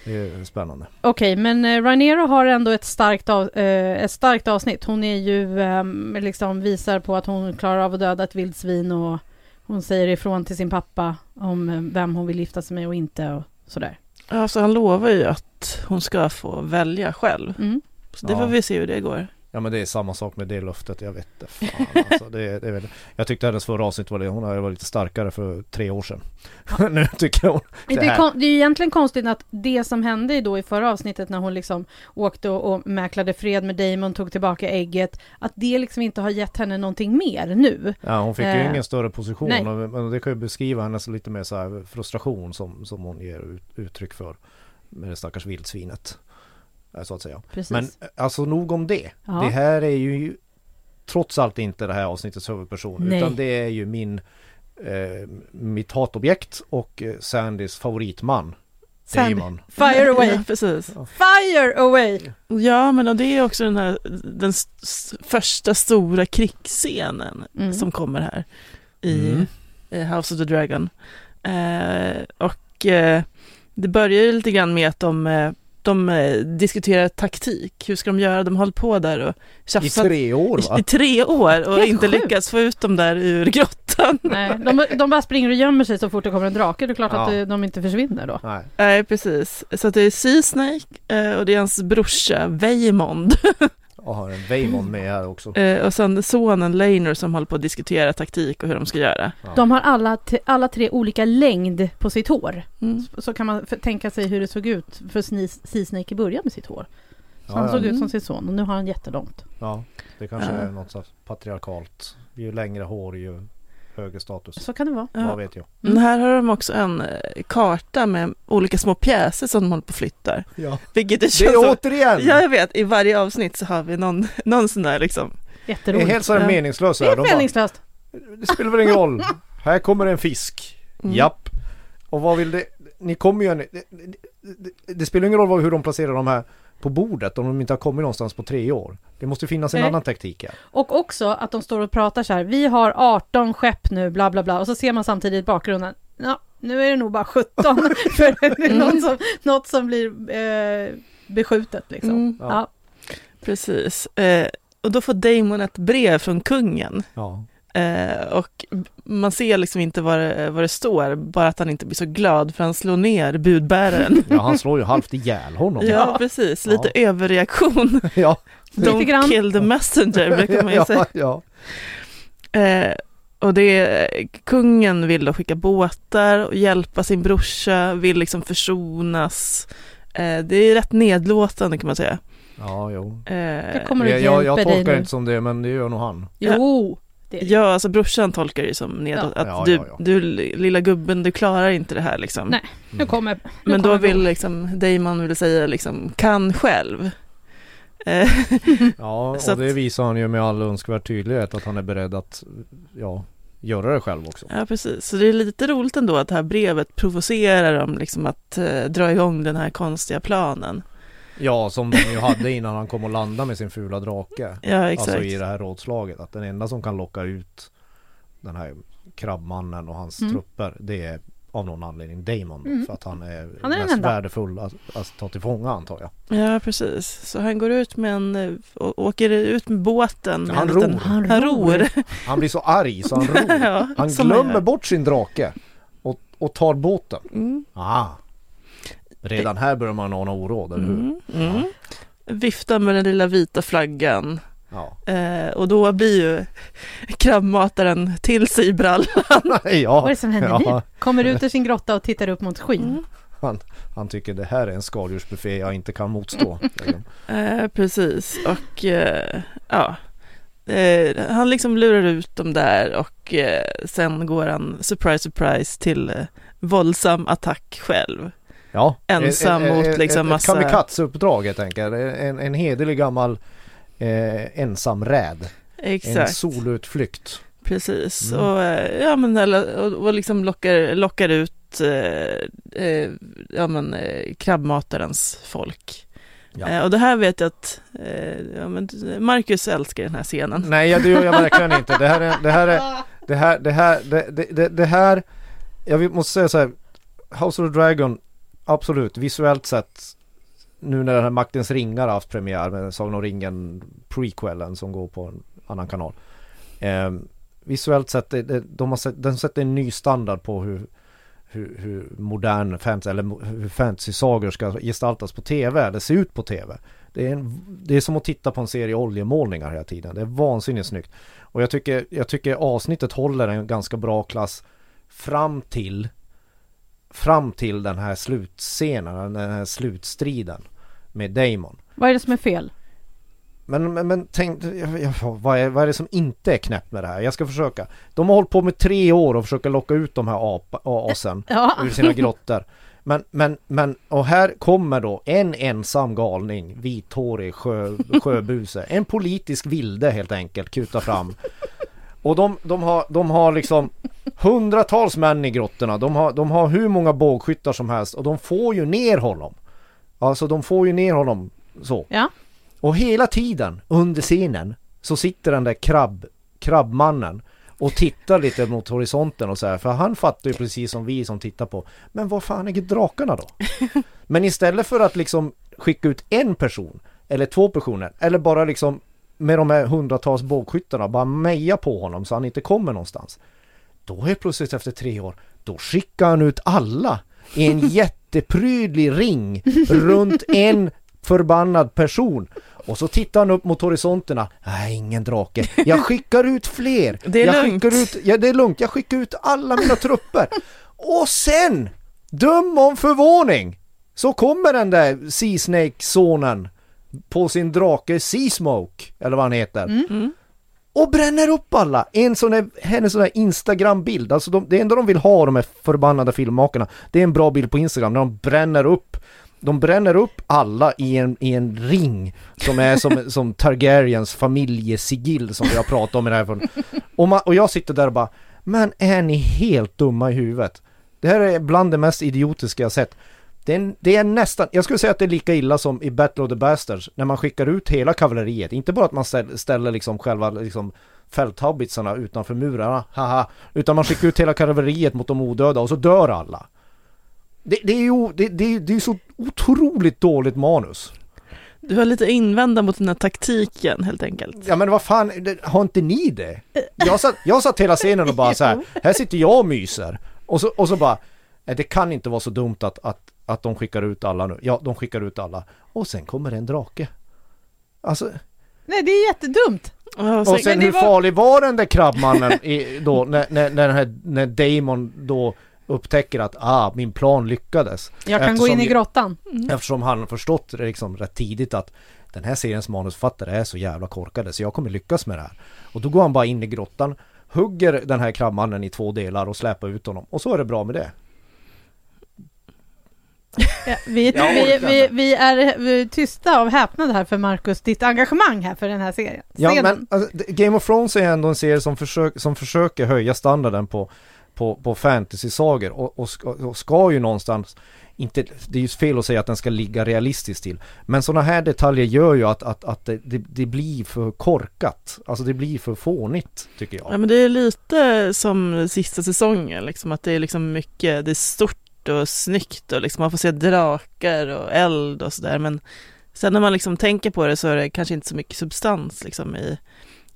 Det är spännande. Okej, men eh, Rhaenyra har ändå ett starkt, av, eh, ett starkt avsnitt. Hon är ju, eh, liksom visar på att hon klarar av att döda ett vildsvin och hon säger ifrån till sin pappa om eh, vem hon vill gifta sig med och inte och sådär. Ja, så han lovar ju att hon ska få välja själv. Mm. Så det Ja. får vi se hur det går. Ja men det är samma sak med det löftet, jag vet inte fan alltså, det, det är väl, Jag tyckte hennes förra avsnitt var det, hon var lite starkare för tre år sedan Nu tycker hon Det, det är det är ju egentligen konstigt att det som hände då i förra avsnittet när hon liksom åkte och, och mäklade fred med Damon, tog tillbaka ägget, att det liksom inte har gett henne någonting mer nu. Ja hon fick ju Eh, ingen större position nej. och, men det kan ju beskriva hennes lite mer så frustration som, som hon ger ut, uttryck för Med det stackars vildsvinet Så att säga Precis. Men eh, alltså nog om det Ja. Det här är ju trots allt inte det här avsnittets huvudperson Nej. utan det är ju min eh, mitt hatobjekt och eh, Sandys favoritman Sandy. Fire away! Precis. Fire away! Ja, men och det är också den här den första stora krigsscenen Mm. som kommer här i Mm. House of the Dragon. Eh, och eh, det börjar ju lite grann med att de, eh, de eh, diskuterar taktik. Hur ska de göra? De har hållit på där och I tjafsat tre år va? i, i tre år och inte sjukt. lyckats få ut dem där ur grottan. Nej, de, de bara springer och gömmer sig så fort det kommer en drake. Det är klart att Ja. det- de inte försvinner då. Nej. Nej, precis. Så att det är Sea Snake eh, och det är hans brorsa Veimond Och har en Veimon med här också. eh, och sen sonen Laner som håller på att diskutera taktik och hur de ska göra. Ja. De har alla, alla tre olika längd på sitt hår. Mm. Så kan man tänka sig hur det såg ut för Sne- Sea Snake i början med sitt hår. Så Ja, han ja. såg ut Mm. som sin son och nu har han jättelångt. Ja, det kanske Ja. är något slags patriarkalt. Ju längre hår ju högre status. Så kan det vara. Ja. Vad vet jag. Men här har de också en eh, karta med olika små pjäser som de håller på och flyttar. Ja. Vilket det Det känns är som, återigen! Ja, jag vet. I varje avsnitt så har vi någon, någon sån där liksom. det är Jätteroligt. helt så här Ja. meningslöst. Det är De bara, meningslöst. det spelar väl ingen roll. Här kommer en fisk. Mm. Japp. Och vad vill det? Ni kommer ju... det, det spelar ingen roll hur de placerar de här på bordet om de inte har kommit någonstans på tre år. Det måste finnas en Nej. annan taktik här. Och också att de står och pratar så här, vi har 18 skepp nu, bla bla bla, och så ser man samtidigt i bakgrunden, ja, nu är det nog bara 17, för det är något som, något som blir eh, beskjutet liksom. Mm, Ja. Ja. precis. Eh, och då får Damon ett brev från kungen. Ja. Eh, och man ser liksom inte vad det, vad det står, bara att han inte blir så glad för han slår ner budbäraren. ja, han slår ju halvt ihjäl honom. Ja, precis. Lite överreaktion. ja. Lite Don't grann. kill the messenger, brukar man ju säga. ja, ja. Eh, och det, kungen vill då skicka båtar och hjälpa sin brorsa, vill liksom försonas. Eh, det är rätt nedlåtande kan man säga. ja, jo. Eh, Jag Jag, jag, tolkar nu. inte som det, men det gör nog han. Jo, det det. Ja, alltså brorsan tolkar det ju som nedåt. Ja. Att Ja, du, ja, ja. du lilla gubben, du klarar inte det här liksom. Nej. Nu kommer nu Men då kommer vill liksom Damon vill säga liksom, kan själv. Eh, Ja, och det visar han ju med all önskvärd tydlighet att han är beredd att, ja, göra det själv också. ja, precis. Så det är lite roligt ändå att det här brevet provocerar dem liksom att eh, dra igång den här konstiga planen. Ja, som de ju hade innan han kom och landade med sin fula drake. Ja, exakt. Alltså i det här rådslaget. Att den enda som kan locka ut den här krabbmannen och hans Mm. trupper, det är av någon anledning Damon. Mm. För att han är, Han är mest värdefull att, att ta till fånga antar jag. Ja, precis. Så han går ut med en, åker ut med båten. Med Han en liten, ror. Han Han ror. Han blir så arg så han ror. ja, Han glömmer bort sin drake och, och tar båten. Mm. Ah. Redan här börjar man ana oråd, eller hur? Mm. Mm. Viftar med den lilla vita flaggan. Ja. Eh, och då blir ju krabbmataren till sig i brallan. ja. Vad är det som händer Ja. nu? Kommer ut ur sin grotta och tittar upp mot skyn. Mm. Han, han tycker det här är en skaldjursbuffé jag inte kan motstå. Eh, precis, och eh, ja. Eh, han liksom lurar ut dem där och eh, sen går han, surprise surprise, till eh, våldsam attack själv. Ja, Ensam ett- mot ett- liksom ett, massa- kamikaze-uppdrag helt enkelt. En, en hederlig gammal eh, ensamräd. En Exakt, solutflykt. precis. Mm. Och, eh, ja, men, och, och liksom lockar, lockar ut eh, eh, ja, men, eh, krabbmatarens folk. Ja. Eh, och det här vet jag att eh, ja, men, Marcus älskar den här scenen. Nej, ja, det gör jag verkligen inte. Det här är, det här är, det här, det här, det, det, det, det här, jag måste säga så här. House of the Dragon, absolut, visuellt sett, nu när den här Maktens ringar har haft premiär med Sagan om ringen prequelen som går på en annan kanal. Eh, visuellt sett, det, det, de har sett, den sätter en ny standard på hur, hur, hur modern fantasy, eller hur fantasy-sagor ska gestaltas på tv, eller se ut på tv. Det är, en, det är som att titta på en serie oljemålningar hela tiden. Det är vansinnigt snyggt. Och jag tycker, jag tycker avsnittet håller en ganska bra klass fram till fram till den här slutscenen, den här slutstriden med Damon. Vad är det som är fel? Men, men, men tänk, vad, är, vad är det som inte är knäppt med det här? Jag ska försöka. De har hållit på med tre år och försöker locka ut de här apa, asen Ja, ur sina grottor. Men, men, men, och här kommer då en ensam galning, vithårig sjö, sjöbuse. En politisk vilde helt enkelt, kuta fram. Och de, de, har, de har liksom hundratals män i grottorna. De har, de har hur många bågskyttar som helst och de får ju ner honom. Alltså de får ju ner honom så. ja. Och hela tiden under scenen så sitter den där krabb, krabbmannen och tittar lite mot horisonten och så här. För han fattar ju precis som vi som tittar på. Men vad fan är drakarna då? Men istället för att liksom skicka ut en person eller två personer eller bara liksom med de här hundratals bågskyttarna bara meja på honom så han inte kommer någonstans. Då är plötsligt efter tre år, då skickar han ut alla i en jätteprydlig ring runt en förbannad person. Och så tittar han upp mot horisonterna. Nej, ingen drake. Jag skickar ut fler. Det är jag lugnt. Skickar ut, ja, det är lugnt. Jag skickar ut alla mina trupper. Och sen, döm om förvåning, så kommer den där Sea Snake-sonen på sin drake Sea Smoke, eller vad han heter. Mm. Och bränner upp alla! En sån där, hennes sån där Instagram-bild, alltså de, det enda de vill ha de här förbannade filmmakarna, det är en bra bild på Instagram när de bränner upp de bränner upp alla i en, i en ring som är som, som Targaryens familjesigill som vi har pratat om i det här. för- Och, man, och jag sitter där och bara, men är ni helt dumma i huvudet? Det här är bland det mest idiotiska jag sett. Det är, det är nästan, jag skulle säga att det är lika illa som i Battle of the Bastards när man skickar ut hela kavalleriet. Inte bara att man ställer, ställer liksom själva liksom fälthaubitsarna utanför murarna, haha, utan man skickar ut hela kavalleriet mot de odöda och så dör alla. Det, det är ju det, det, det är så otroligt dåligt manus. Du har lite invända mot den här taktiken helt enkelt. Ja men vad fan, har inte ni det? Jag satt, jag satt hela scenen och bara så här, här sitter jag och myser. Och så, och så bara, det kan inte vara så dumt att, att, att de skickar ut alla nu. Ja, de skickar ut alla. Och sen kommer en drake. Alltså, Nej, det är jättedumt. Och sen det hur var- farlig var den där krabbmannen i, då, när, när, när, den här, när Damon då upptäcker att ah, min plan lyckades. Jag kan gå Eftersom in i grottan. Eftersom han har förstått liksom rätt tidigt att den här seriens manusförfattare är så jävla korkade så jag kommer lyckas med det här. Och då går han bara in i grottan, hugger den här krabbmannen i två delar och släpar ut honom. Och så är det bra med det. Ja, vi, vi, vi, vi, är, vi är tysta av häpnad här för Marcus, ditt engagemang här för den här serien. Ja Scenen. men alltså, Game of Thrones är ändå en serie som, försök, som försöker höja standarden på, på, på fantasy-sagor och, och, ska, och ska ju någonstans inte, det är ju fel att säga att den ska ligga realistiskt till. Men sådana här detaljer gör ju att, att, att det, det, det blir för korkat. Alltså det blir för fånigt tycker jag. Ja men det är lite som sista säsongen liksom att det är liksom mycket, det är stort och snyggt och liksom man får se drakar och eld och sådär men sen när man liksom tänker på det så är det kanske inte så mycket substans liksom i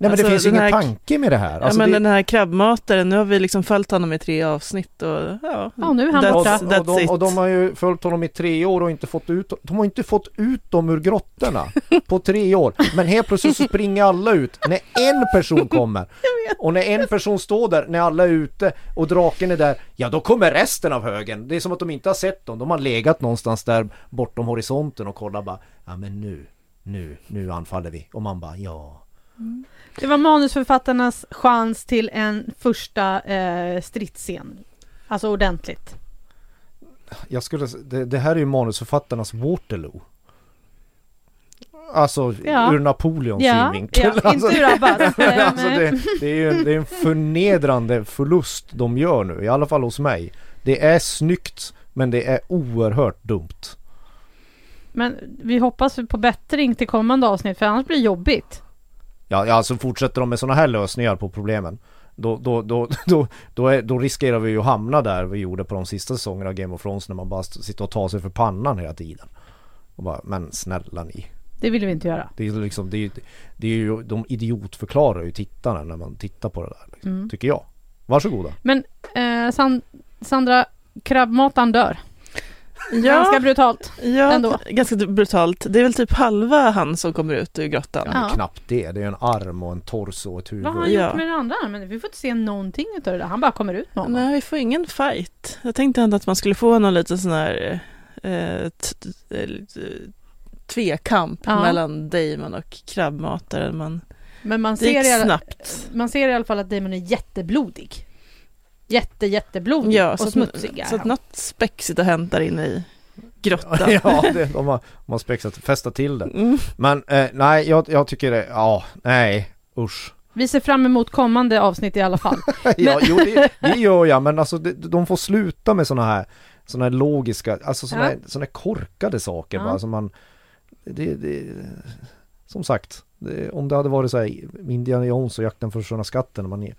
Nej men Alltså, det finns den ingen här- tanke med det här. Alltså, ja men det, den här krabbmataren, nu har vi liksom följt honom i tre avsnitt och ja, Ja, nu är han that's, borta. och, och, de, och de har ju följt honom i tre år och inte fått ut De har inte fått ut dem ur grottorna på tre år. Men helt plötsligt så springer alla ut när en person kommer. Och när en person står där, när alla är ute och draken är där, ja då kommer resten av högen. Det är som att de inte har sett dem. De har legat någonstans där bortom horisonten och kollat bara, ja men nu, nu, nu anfaller vi. Och man bara, ja. Det var manusförfattarnas chans till en första eh, stridsscen. Alltså ordentligt. Jag skulle, det, det här är ju manusförfattarnas Waterloo. Alltså Ja. ur Napoleons Ja, synvinkel. ja, alltså, inte ur Abbas. Eh, alltså det, det är ju det är en förnedrande förlust de gör nu, i alla fall hos mig. Det är snyggt, men det är oerhört dumt. Men vi hoppas på bättring till kommande avsnitt för annars blir det jobbigt. Ja, ja alltså fortsätter de med sådana här lösningar på problemen då, då, då, då, då, är, då riskerar vi ju att hamna där vi gjorde på de sista säsongerna av Game of Thrones när man bara sitter och tar sig för pannan hela tiden. Och bara, men snälla ni. Det vill vi inte göra. Det är liksom, det är, det är ju, de idiotförklarar ju tittarna när man tittar på det där. Liksom, Mm. Tycker jag. Varsågoda. Men eh, San, Sandra, krabbmataren dör. Ja, Ganska brutalt. ja ändå. ganska brutalt. Det är väl typ halva han som kommer ut ur grottan. Ja, knappt det. Det är en arm och en torso och ett huvud. Vad har han Ja. gjort med den andra armen? Vi får inte se någonting utav det där. Han bara kommer ut med honom. Nej, vi får ingen fight. Jag tänkte ändå att man skulle få någon liten sån här eh, eh, tvekamp Ja. mellan Damon och krabbmataren. Men Men man ser, i alla, man ser i alla fall att Damon är jätteblodig. Jätte, jätteblodig Ja, och så, att, smutsig är så att något spexigt har hänt där inne i grottan. ja, det, de har, de har spexat, festat till det. Mm. Men eh, nej, jag, jag tycker det, ja, nej, usch. Vi ser fram emot kommande avsnitt i alla fall. ja, jo, det, det gör jag, men alltså det, de får sluta med såna här, såna här logiska, alltså såna, Ja. här, såna här korkade saker Ja. bara som man, det, det, som sagt, det, om det hade varit så här Indiana Jones och jakten för sköna skatten, man,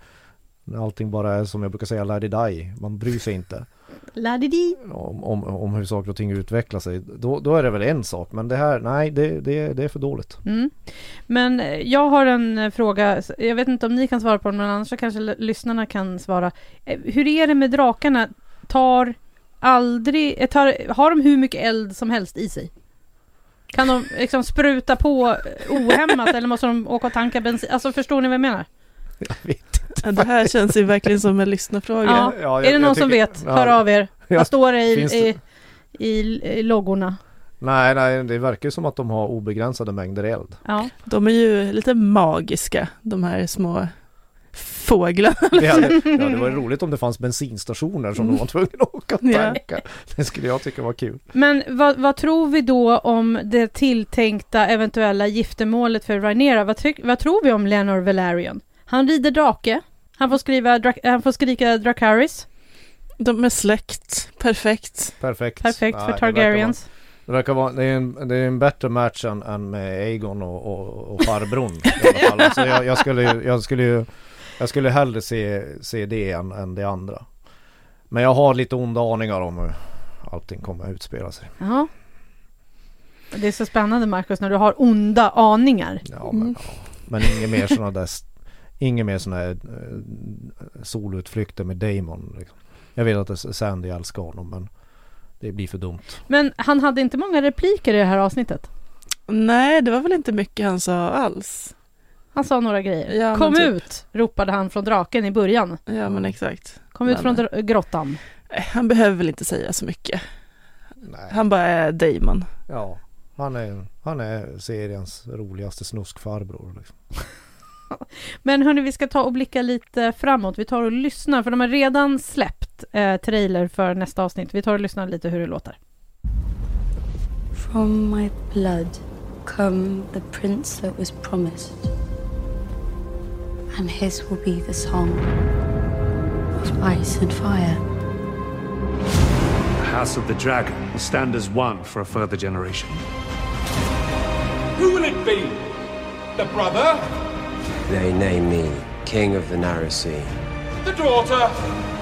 när allting bara är som jag brukar säga, it die, man bryr sig inte La-di-di. om, om, om hur saker och ting utvecklar sig, då, då är det väl en sak, men det här, nej, det, det, det är för dåligt. Mm. Men eh, jag har en eh, fråga, jag vet inte om ni kan svara på den, men annars så kanske lyssnarna kan svara. Eh, Hur är det med drakarna? Tar aldrig, tar, har de hur mycket eld som helst i sig? Kan de liksom spruta på ohämmat eller måste de åka och tanka bensin? Alltså förstår ni vad jag menar? Jag vet Ja, Det här känns ju verkligen som en lyssnarfråga. Ja. Ja, är jag- det någon jag som tycker- vet? ja. Hör av er. Vad står det i, i, i, i loggorna? Nej, nej, det verkar ju som att de har obegränsade mängder eld. Ja. De är ju lite magiska, de här små fåglarna. Det hade, ja, det var roligt om det fanns bensinstationer som de var tvungna att åka och Ja. tanka. Det skulle jag tycka var kul. Men vad, vad tror vi då om det tilltänkta eventuella giftermålet för Rhaenyra? Vad, vad tror vi om Lenor Valerian? Han rider drake. Han får, skriva, Dra- han får skrika Dracarys. De är släkt, perfekt. Perfekt. Perfekt Nej, för verkar Targaryens. Det verkar vara, det är en, det är en bättre match än, än med Aegon och, och, och farbrorn i alla fall. Alltså jag, jag skulle ju, jag skulle ju, jag skulle hellre se, se det än, än det andra. Men jag har lite onda aningar om hur allting kommer att utspela sig. Ja. Det är så spännande Marcus när du har onda aningar. Ja, men, ja. men inget mer sådana där, inget mer sådana här eh, solutflykter med Damon. Liksom. Jag vet att Sandy älskar honom men det blir för dumt. Men han hade inte många repliker i det här avsnittet. Nej, det var väl inte mycket han sa alls. Han sa några grejer. Ja, Kom typ. ut, ropade han från draken i början. Ja, men exakt. Kom ut Men- från dr- grottan. Eh, Han behöver väl inte säga så mycket. Nej. Han bara är Damon. Ja, han är, han är seriens roligaste snuskfarbror. Liksom. Men hörni, vi ska ta och blicka lite framåt. Vi tar och lyssnar, för de har redan släppt eh, trailer för nästa avsnitt. Vi tar och lyssnar lite hur det låter. From my blood come the prince that was promised, and his will be the song of ice and fire. The House of the Dragon will stand as one for a further generation. Who will it be? The brother? They name me King of the Narrow Sea. The daughter?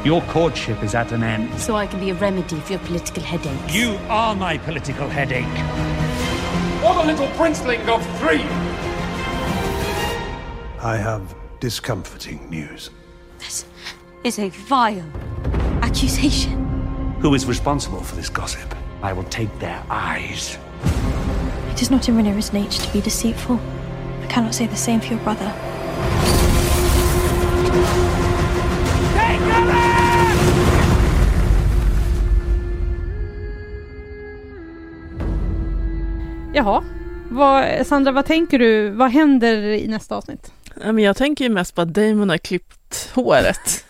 Your courtship is at an end. So I can be a remedy for your political headache. You are my political headache. Or the little princeling of three? I have discomforting news. This is a vile accusation. Who is responsible for this gossip? I will take their eyes. It is not in Rhaenyra's nature to be deceitful. I cannot say the same for your brother. Jaha. Vad, Sandra, vad tänker du? Vad händer i nästa avsnitt? Jag tänker ju mest på att Damon har klippt håret.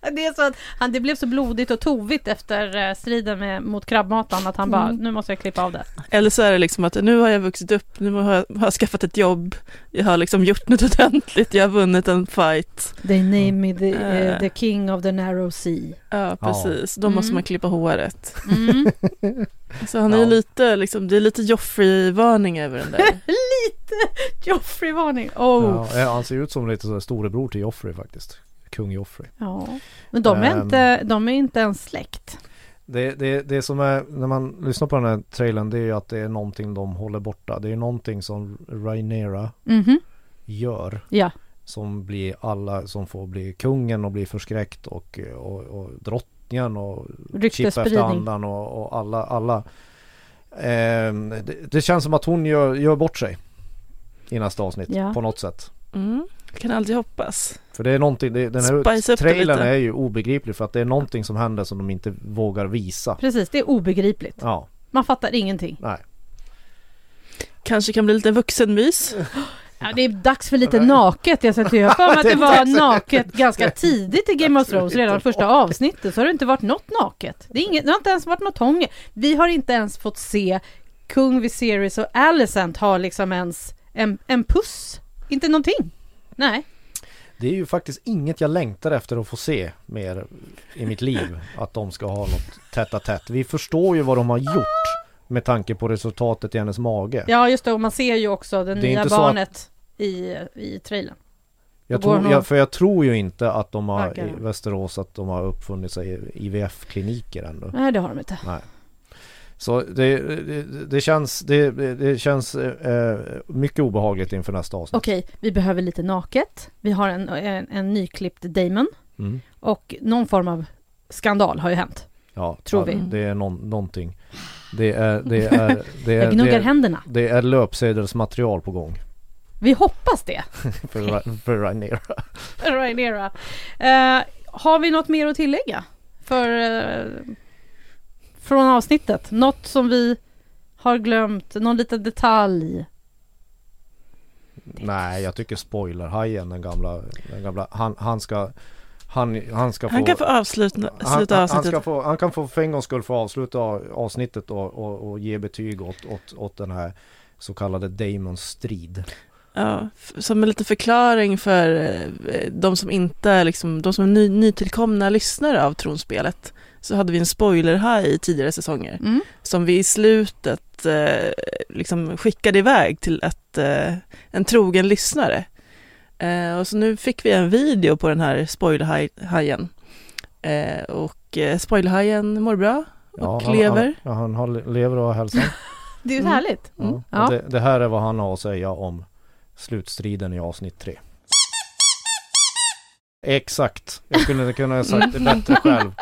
Det är så att han, det blev så blodigt och tovigt efter eh, striden med, mot krabbmatan att han bara, Mm. nu måste jag klippa av det. Eller så är det liksom att nu har jag vuxit upp, nu har jag, har jag skaffat ett jobb, jag har liksom gjort något ordentligt, jag har vunnit en fight. They name me the, Eh. the king of the narrow sea. Ja, precis. Då måste Mm. man klippa håret. Mm. Så han är Ja. lite, liksom, det är lite Joffrey-varning över den där. Lite Joffrey-varning. Oh. Ja, han ser ut som lite så storebror till Joffrey faktiskt. Kung Joffrey. Ja. Men de är, Ehm. inte, de är inte ens släkt. Det, det, det som är, när man lyssnar på den här trailern, det är ju att det är någonting de håller borta. Det är någonting som Rhaenyra Mhm. gör. Ja. Som blir alla, som får bli kungen och bli förskräckt och, och, och drottningen och chip efter andan och, och alla, alla. Ehm, det, det känns som att hon gör, gör bort sig i nästa avsnitt Ja. på något sätt. Mm. Kan aldrig hoppas. För det är någonting, det, den här Spice trailern är ju obegriplig för att det är någonting som händer som de inte vågar visa. Precis, det är obegripligt. Ja, Man fattar ingenting. nej. Kanske kan bli lite vuxenmys. Ja, det är dags för lite naket. Jag har för mig att det var naket ganska tidigt i Game of Thrones. Redan första avsnittet så har det inte varit något naket. Det, är inget, det har inte ens varit något hångel. Vi har inte ens fått se kung Viserys och Alicent ha liksom ens en, en puss. Inte någonting. Nej. Det är ju faktiskt inget jag längtar efter att få se mer i mitt liv. Att de ska ha något tätt tätt. Vi förstår ju vad de har gjort med tanke på resultatet i hennes mage. Ja just det, och man ser ju också det, Det nya så att- barnet i, i trailern. Jag tror, hon jag, för jag tror ju inte att de har Verkar. i Västerås att de har uppfunnit sig IVF-kliniker ändå. Nej det har de inte. Nej. Så det, det, det känns, det, det känns eh, mycket obehagligt inför nästa avsnitt. Okej, vi behöver lite naket. Vi har en, en, en nyklippt Damon. Mm. Och någon form av skandal har ju hänt. Ja, Tror vi. Det är någon, någonting. Det är, det är, det är, Jag gnuggar det är, händerna. det är löpsedelsmaterial på gång. Vi hoppas det. För, för Rhaenyra. Rhaenyra. Eh, har vi något mer att tillägga? För, eh, från avsnittet? Något som vi har glömt? Någon liten detalj? Nej, jag tycker spoilerhajen, den gamla, den gamla han, han ska han, han ska få Han kan få avsluta, han, han, han, avsnittet. ska få, han kan få för en gångs skull få avsluta avsnittet och, och, och ge betyg åt, åt, åt den här så kallade Damons strid. Ja, som en liten förklaring för eh, de som inte är liksom, de som är ny, nytillkomna lyssnare av tronspelet så hade vi en spoiler i tidigare säsonger Mm. som vi i slutet eh, liksom skickade iväg till ett, eh, en trogen lyssnare. Eh, och så nu fick vi en video på den här spoilerhajen. Eh, och eh, spoilerhajen mår bra och han, lever. Han, ja, han har, lever och har hälsan. Det är ju Mm. härligt. Ja. Mm. Ja. Det, det här är vad han har att säga om slutstriden i avsnitt 3. Exakt. Jag skulle inte kunna ha sagt det bättre själv.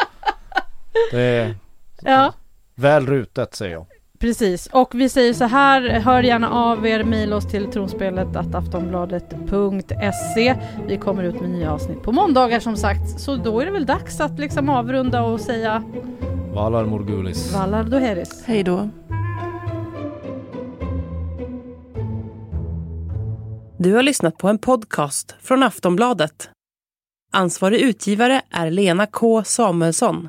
Det är ja, väl rutet säger jag. precis. Och vi säger så här, hör gärna av er, mejla oss till tronspelet att aftonbladet.se. Vi kommer ut med nya avsnitt på måndagar som sagt, så då är det väl dags att liksom avrunda och säga Valar Morgulis. Valar Doheris. Hej då. Du har lyssnat på en podcast från Aftonbladet. Ansvarig utgivare är Lena K Samuelsson.